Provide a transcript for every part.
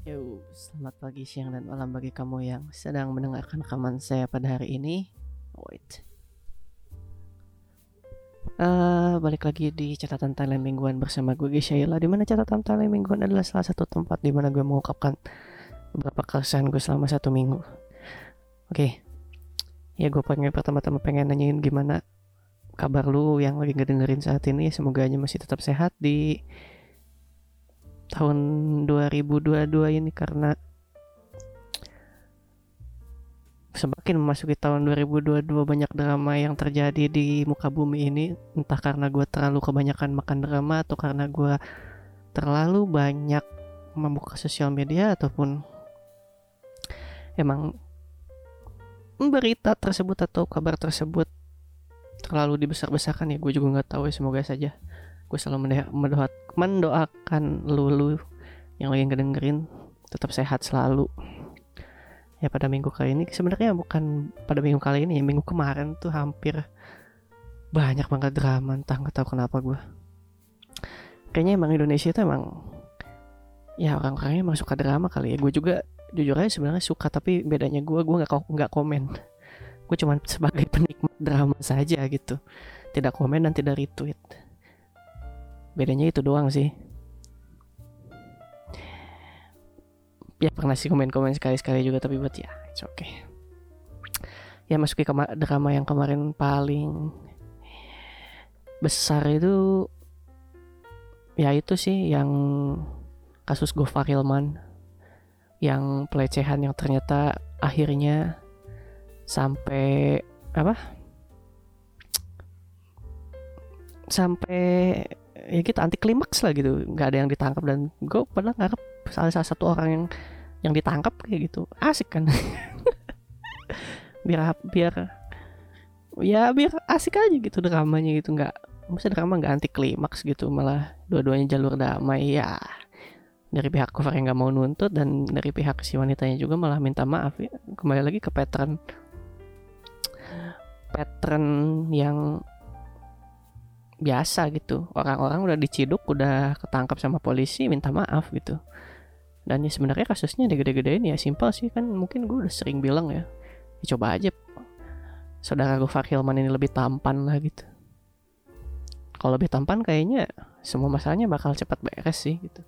Yo, selamat pagi, siang, dan malam bagi kamu yang sedang mendengarkan rekaman saya pada hari ini. Wait. Uh, balik lagi di catatan Thailand mingguan bersama gue Gishaila di mana catatan Thailand mingguan adalah salah satu tempat di mana gue mengungkapkan beberapa keresahan gue selama satu minggu. Oke, okay. ya gue pengen pertama-tama pengen nanyain gimana kabar lu yang lagi ngedengerin saat ini. Semoga aja masih tetap sehat di tahun 2022 ini karena semakin memasuki tahun 2022 banyak drama yang terjadi di muka bumi ini. Entah karena gue terlalu kebanyakan makan drama atau karena gue terlalu banyak membuka sosial media ataupun emang berita tersebut atau kabar tersebut terlalu dibesar-besarkan ya gue juga nggak tahu ya semoga saja gue selalu mendoa mendoakan lulu yang lagi ngedengerin tetap sehat selalu. Ya pada minggu kali ini sebenarnya bukan pada minggu kali ini ya minggu kemarin tuh hampir banyak banget drama entah nggak tahu kenapa gue kayaknya emang Indonesia itu emang ya orang-orangnya emang suka drama kali ya. Gue juga jujur aja sebenarnya suka tapi bedanya gue gue nggak nggak komen. Gue cuma sebagai penikmat drama saja gitu. Tidak komen dan tidak retweet bedanya itu doang sih. Ya pernah sih komen-komen sekali-sekali juga tapi buat ya it's okay. Ya masuki ke drama yang kemarin paling besar itu ya itu sih yang kasus Gofar Hilman. Yang pelecehan yang ternyata akhirnya sampai apa? Sampai ya kita anti klimaks lah gitu. Nggak ada yang ditangkap dan gue pernah ngarep salah, salah satu orang yang yang ditangkap kayak gitu. Asik kan? Biar biar ya biar asik aja gitu dramanya gitu. Nggak masa drama nggak anti klimaks gitu malah dua-duanya jalur damai. Ya dari pihak cover yang nggak mau nuntut dan dari pihak si wanitanya juga malah minta maaf. Ya kembali lagi ke pattern pattern yang biasa gitu. Orang-orang udah diciduk udah ketangkap sama polisi minta maaf gitu. Dan ya sebenarnya kasusnya gede-gedein ya simpel sih. Kan mungkin gue udah sering bilang ya, ya coba aja saudara gue Hilman ini lebih tampan lah gitu. Kalau lebih tampan kayaknya semua masalahnya bakal cepat beres sih gitu.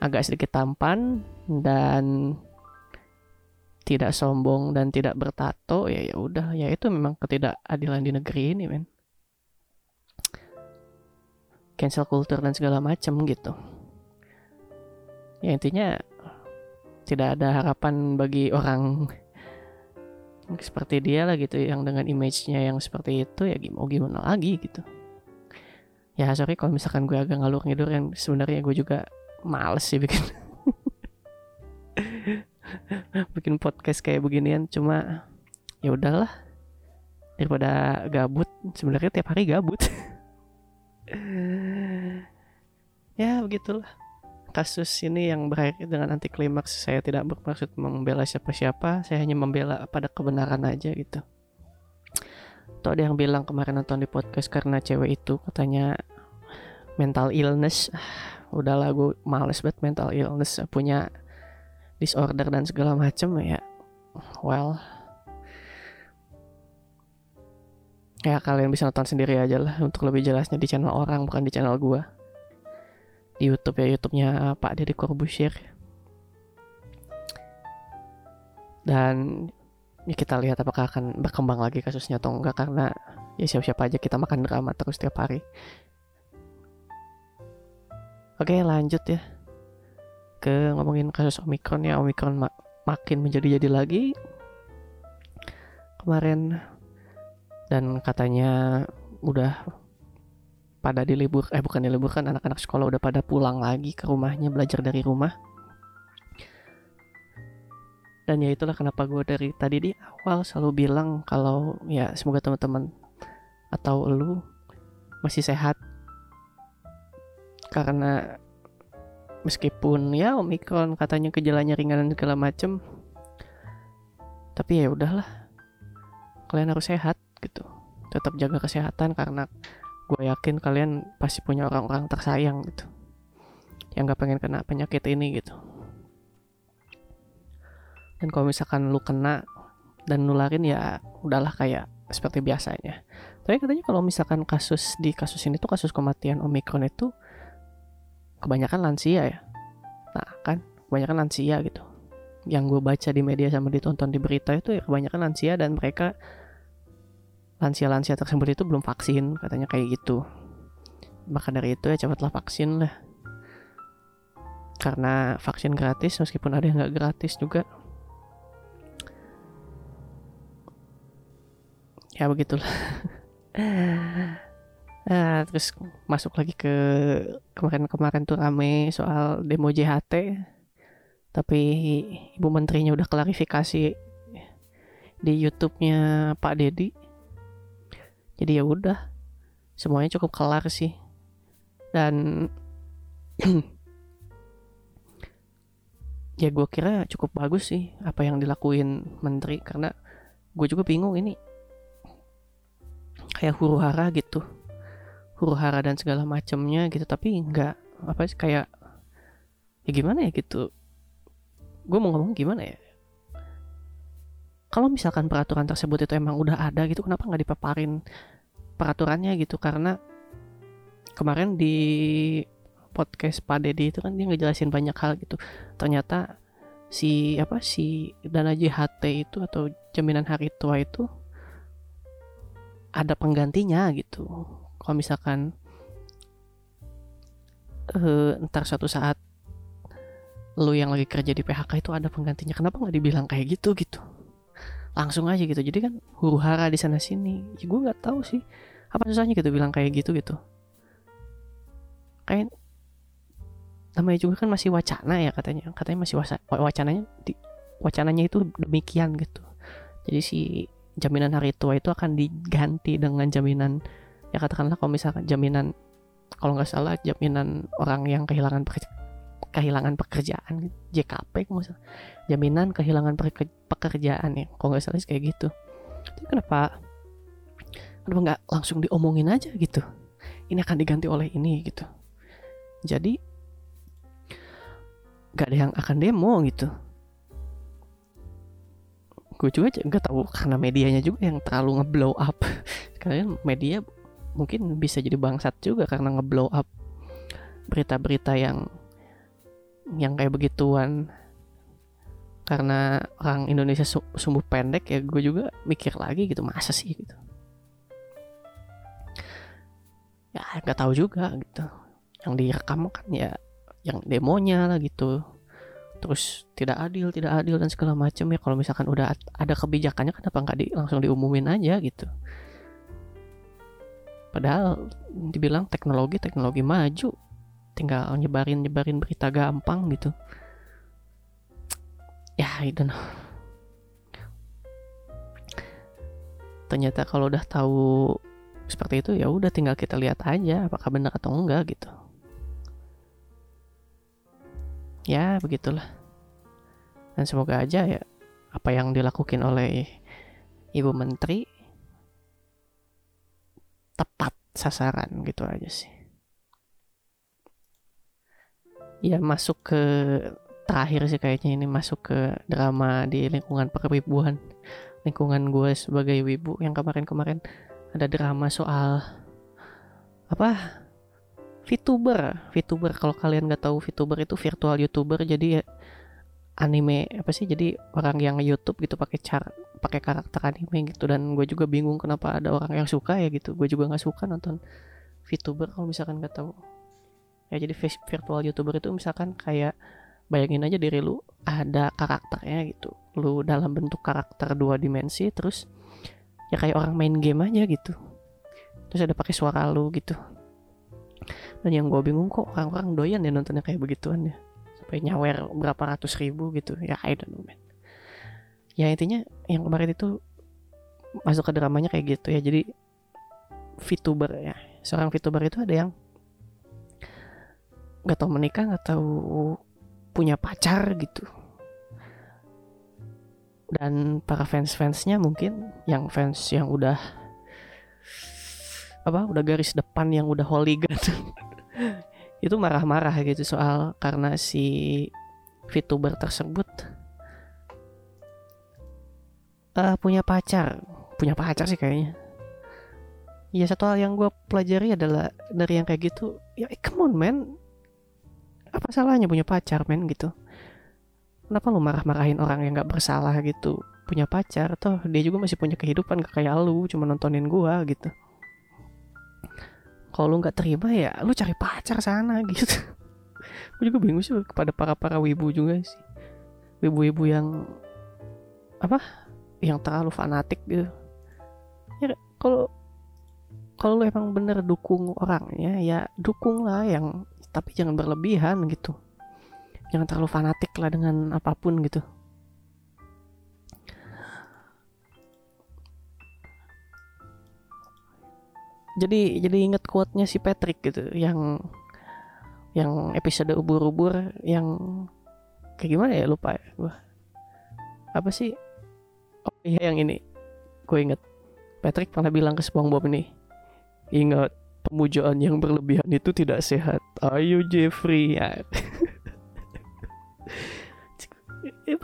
Agak sedikit tampan dan tidak sombong dan tidak bertato ya ya udah. Ya itu memang ketidakadilan di negeri ini men cancel culture dan segala macam gitu. Ya intinya tidak ada harapan bagi orang seperti dia lah gitu yang dengan image-nya yang seperti itu ya mau gimana lagi gitu. Ya sorry kalau misalkan gue agak ngalur ngidur yang sebenarnya gue juga males sih bikin bikin podcast kayak beginian. Cuma ya udahlah daripada gabut sebenarnya tiap hari gabut ya begitulah. Kasus ini yang berakhir dengan anti klimaks saya tidak bermaksud membela siapa-siapa. Saya hanya membela pada kebenaran aja gitu. Tuh ada yang bilang kemarin nonton di podcast karena cewek itu katanya mental illness. Udah lagu males banget mental illness. Punya disorder dan segala macem ya. Well ya kalian bisa nonton sendiri aja lah untuk lebih jelasnya di channel orang bukan di channel gua. Di YouTube ya YouTube-nya Pak Deddy Corbusier. Dan ya kita lihat apakah akan berkembang lagi kasusnya atau enggak karena ya siap-siap aja kita makan drama terus tiap hari. Oke lanjut ya. Ke ngomongin kasus Omikron ya. Omikron mak makin menjadi-jadi lagi. Kemarin dan katanya udah pada dilibur eh bukan diliburkan anak-anak sekolah udah pada pulang lagi ke rumahnya belajar dari rumah. Dan ya itulah kenapa gue dari tadi di awal selalu bilang kalau ya semoga teman-teman atau lu masih sehat. Karena meskipun ya omikron katanya gejalanya ringan dan segala macem tapi ya udahlah kalian harus sehat gitu. Tetap jaga kesehatan karena gue yakin kalian pasti punya orang-orang tersayang gitu. Yang nggak pengen kena penyakit ini gitu. Dan kalau misalkan lu kena dan nularin ya udahlah kayak seperti biasanya. Tapi katanya kalau misalkan kasus di kasus ini tuh kasus kematian omikron itu kebanyakan lansia ya. Nah kan kebanyakan lansia gitu. Yang gue baca di media sama ditonton di berita itu ya kebanyakan lansia dan mereka lansia-lansia tersebut itu belum vaksin katanya kayak gitu. Maka dari itu ya cepatlah vaksin lah. Karena vaksin gratis meskipun ada yang nggak gratis juga. Ya begitulah. Nah, terus masuk lagi ke kemarin-kemarin tuh rame soal demo JHT tapi ibu menterinya udah klarifikasi di YouTube-nya Pak Dedi jadi ya udah semuanya cukup kelar sih. Dan ya gue kira cukup bagus sih apa yang dilakuin menteri karena gue juga bingung ini. Kayak huru hara gitu. Huru hara dan segala macamnya gitu tapi nggak apa sih kayak ya gimana ya gitu. Gue mau ngomong gimana ya? Kalau misalkan peraturan tersebut itu emang udah ada gitu kenapa nggak dipaparin peraturannya gitu karena kemarin di podcast Pak Dedi itu kan dia ngejelasin banyak hal gitu. Ternyata si apa si dana JHT itu atau jaminan hari tua itu ada penggantinya gitu. Kalau misalkan uh, ntar suatu saat lu yang lagi kerja di PHK itu ada penggantinya kenapa nggak dibilang kayak gitu gitu langsung aja gitu. Jadi kan huru hara di sana sini ya gue nggak tahu sih. Apa susahnya gitu bilang kayak gitu gitu? Kayak namanya juga kan masih wacana ya katanya. Katanya masih wacananya di, wacananya itu demikian gitu. Jadi si jaminan hari tua itu akan diganti dengan jaminan ya katakanlah kalau misalkan jaminan kalau nggak salah jaminan orang yang kehilangan pekerja, kehilangan pekerjaan. JKP misalnya jaminan kehilangan pekerjaan ya. Kalau nggak salah kayak gitu. Jadi kenapa kenapa nggak langsung diomongin aja gitu? Ini akan diganti oleh ini gitu. Jadi gak ada yang akan demo gitu. Gue juga nggak tahu karena medianya juga yang terlalu ngeblow up. Karena media mungkin bisa jadi bangsat juga karena ngeblow up berita-berita yang yang kayak begituan. Karena orang Indonesia sumbu pendek ya gue juga mikir lagi gitu masa sih gitu. Ya nggak tahu juga gitu. Yang direkam kan ya yang demonya lah gitu. Terus tidak adil tidak adil dan segala macam ya. Kalau misalkan udah ada kebijakannya kenapa nggak di, langsung diumumin aja gitu? Padahal dibilang teknologi teknologi maju tinggal nyebarin nyebarin berita gampang gitu. Ya itu ternyata kalau udah tahu seperti itu ya udah tinggal kita lihat aja apakah benar atau enggak gitu. Ya begitulah. Dan semoga aja ya apa yang dilakukan oleh ibu menteri tepat sasaran gitu aja sih ya masuk ke terakhir sih kayaknya ini masuk ke drama di lingkungan perwibuan. Lingkungan gue sebagai wibu yang kemarin-kemarin ada drama soal apa? VTuber. VTuber kalau kalian nggak tahu VTuber itu virtual YouTuber. Jadi ya anime apa sih? Jadi orang yang YouTube gitu pakai cara pakai karakter anime gitu. Dan gue juga bingung kenapa ada orang yang suka ya gitu. Gue juga nggak suka nonton VTuber kalau misalkan nggak tahu ya jadi virtual YouTuber itu misalkan kayak bayangin aja diri lu ada karakternya gitu. Lu dalam bentuk karakter dua dimensi terus ya kayak orang main game aja gitu. Terus ada pakai suara lu gitu. Dan yang gue bingung kok orang-orang doyan ya nontonnya kayak begituan ya. Sampai nyawer berapa ratus ribu gitu. Ya I don't know man. Ya intinya yang kemarin itu masuk ke dramanya kayak gitu ya. Jadi VTuber ya. Seorang VTuber itu ada yang nggak tahu menikah nggak tahu punya pacar gitu. Dan para fans-fansnya mungkin yang fans yang udah apa udah garis depan yang udah hooligan itu marah-marah gitu soal karena si VTuber tersebut uh, punya pacar. Punya pacar sih kayaknya. Ya satu hal yang gue pelajari adalah dari yang kayak gitu ya come on man apa salahnya punya pacar men gitu? Kenapa lu marah-marahin orang yang nggak bersalah gitu? Punya pacar toh dia juga masih punya kehidupan gak kayak lu cuma nontonin gua gitu. Kalau lu nggak terima ya lu cari pacar sana gitu. Gue juga bingung sih kepada para para wibu juga sih. Wibu-wibu yang apa yang terlalu fanatik gitu. Ya kalau kalau lu emang bener dukung orangnya ya dukung lah yang tapi jangan berlebihan gitu. Jangan terlalu fanatik lah dengan apa pun gitu. Jadi jadi inget quote-nya si Patrick gitu yang yang episode ubur-ubur yang kayak gimana ya lupa ya gua. Apa sih? Oh iya yang ini. Gue inget Patrick pernah bilang ke SpongeBob ini ingat pemujaan yang berlebihan itu tidak sehat. Ayo Jeffrey. Ya.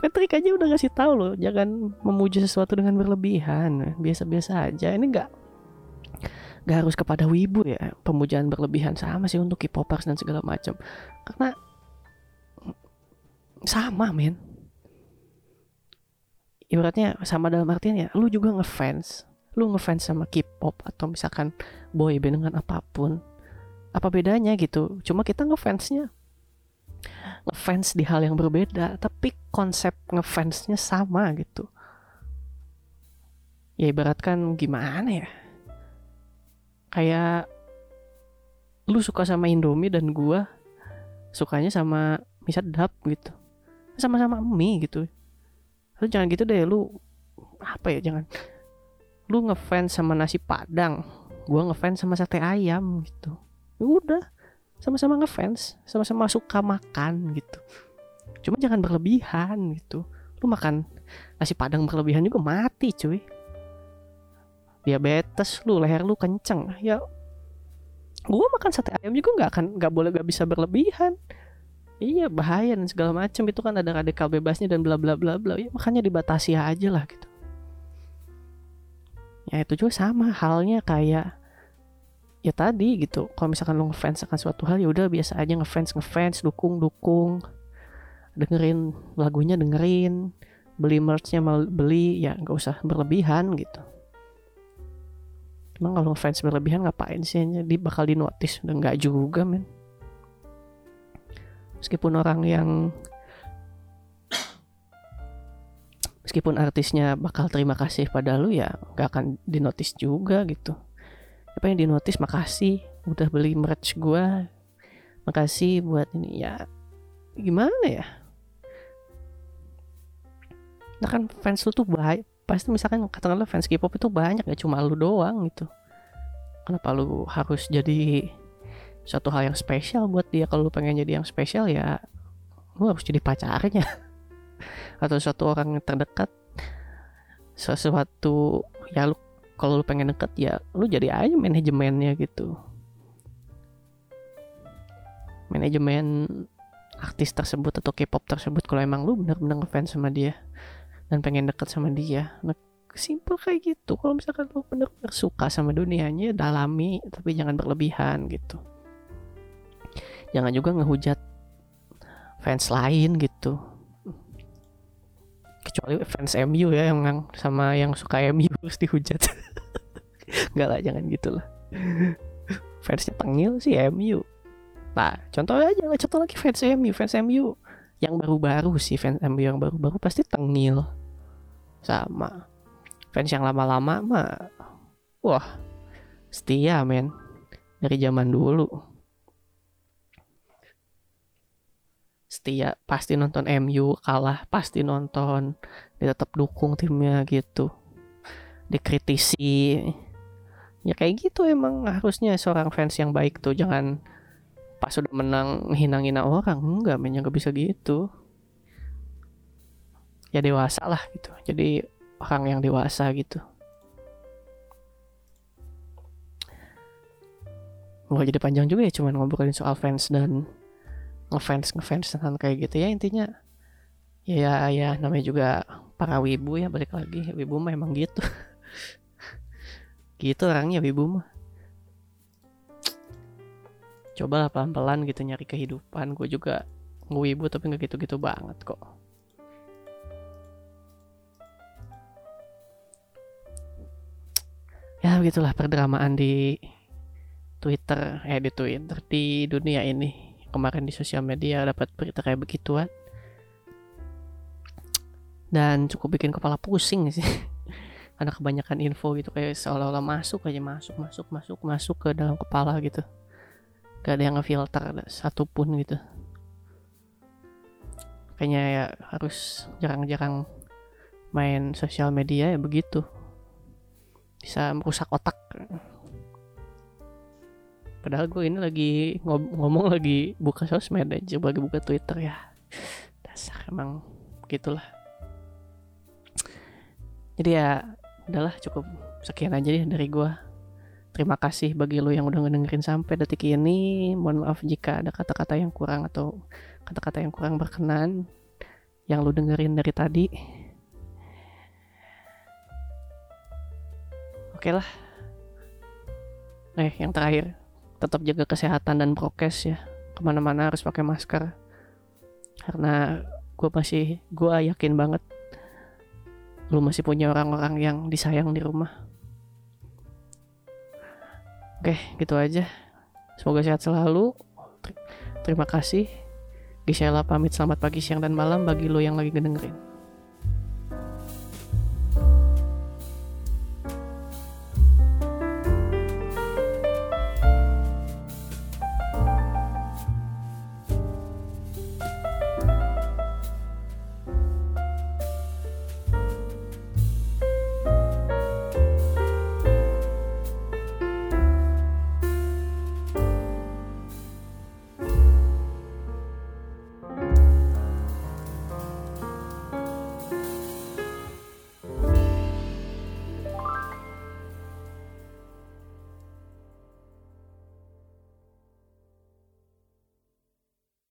Patrick aja udah ngasih tahu loh jangan memuji sesuatu dengan berlebihan. Biasa-biasa aja. Ini nggak gak harus kepada wibu ya. Pemujaan berlebihan sama sih untuk K-popers dan segala macam. Karena sama men. Ibaratnya sama dalam artian ya lu juga ngefans lu ngefans sama K-pop atau misalkan boy band dengan apa pun apa bedanya gitu? Cuma kita ngefansnya ngefans di hal yang berbeda tapi konsep ngefansnya sama gitu. Ya ibaratkan gimana ya? Kayak lu suka sama Indomie dan gua sukanya sama mie sedap gitu. Sama-sama mie gitu. Lu jangan gitu deh lu apa ya jangan lu ngefans sama nasi padang gua ngefans sama sate ayam gitu. Ya udah sama-sama ngefans sama-sama suka makan gitu. Cuma jangan berlebihan gitu. Lu makan nasi padang berlebihan juga mati cuy. Diabetes lu leher lu kenceng. Ya gue makan sate ayam juga nggak akan nggak boleh nggak bisa berlebihan. Iya bahaya dan segala macam. Itu kan ada radikal bebasnya dan bla bla bla bla ya makanya dibatasi aja lah gitu ya itu juga sama halnya kayak ya tadi gitu. Kalau misalkan lo ngefans akan suatu hal ya udah biasa aja ngefans ngefans dukung dukung. Dengerin lagunya dengerin. Beli merchnya beli ya nggak usah berlebihan gitu. Emang kalau fans berlebihan ngapain sih? Jadi bakal di notice udah nggak juga men. Meskipun orang yang meskipun artisnya bakal terima kasih pada lu ya nggak akan di notice juga gitu. Apa yang di notice makasih udah beli merch gua. Makasih buat ini ya gimana ya? Nah kan fans lu tuh baik pasti misalkan katakanlah fans K-pop itu banyak ya cuma lu doang gitu kenapa lu harus jadi suatu hal yang spesial buat dia kalau lu pengen jadi yang spesial ya lu harus jadi pacarnya atau suatu orang yang terdekat sesuatu ya lu kalau lu pengen deket ya lu jadi aja manajemennya gitu. Manajemen artis tersebut atau K-pop tersebut kalau emang lu benar-benar ngefans sama dia dan pengen deket sama dia nah, simple kayak gitu. Kalau misalkan lo bener-bener suka sama dunianya dalami tapi jangan berlebihan gitu. Jangan juga ngehujat fans lain gitu kecuali fans MU ya yang sama yang suka MU harus dihujat nggak lah jangan gitu lah. Fansnya tengil sih MU nah contoh aja contoh lagi fans MU fans MU yang baru-baru sih fans MU yang baru-baru pasti tengil. Sama. Fans yang lama-lama mah wah setia men. Dari zaman dulu setia pasti nonton MU kalah pasti nonton dia tetap dukung timnya gitu. Dikritisi. Ya kayak gitu emang harusnya seorang fans yang baik tuh jangan pas sudah menang hina-hina orang. Enggak men nggak bisa gitu. Ya dewasa lah gitu jadi orang yang dewasa gitu. Nggak jadi panjang juga ya cuman ngobrolin soal fans dan ngefans ngefans dan kayak gitu ya intinya. Ya ya namanya juga para wibu ya balik lagi. Wibu mah emang gitu. Gitu orangnya wibu mah. Cobalah pelan-pelan gitu nyari kehidupan. Gue juga wibu tapi nggak gitu-gitu banget kok. Ya begitulah perdramaan di Twitter eh di Twitter di dunia ini kemarin di sosial media dapat berita kayak begituan. Dan cukup bikin kepala pusing sih. Karena kebanyakan info gitu kayak seolah-olah masuk aja masuk masuk masuk masuk ke dalam kepala gitu. Gak ada yang ngefilter satupun gitu. Kayaknya ya harus jarang-jarang main sosial media ya begitu. Bisa merusak otak padahal gue ini lagi ngomong lagi buka sosmed aja lagi buka twitter ya. Dasar emang gitulah. Jadi ya udahlah cukup sekian aja deh dari gue terima kasih bagi lo yang udah ngedengerin sampai detik ini. Mohon maaf jika ada kata-kata yang kurang atau kata-kata yang kurang berkenan yang lo dengerin dari tadi. Oke lah. Eh yang terakhir tetap jaga kesehatan dan prokes ya. Ke mana-mana harus pakai masker. Karena gue masih gue yakin banget lu masih punya orang-orang yang disayang di rumah. Oke gitu aja. Semoga sehat selalu. Terima kasih. Gisela pamit. Selamat pagi siang dan malam bagi lo yang lagi ngedengerin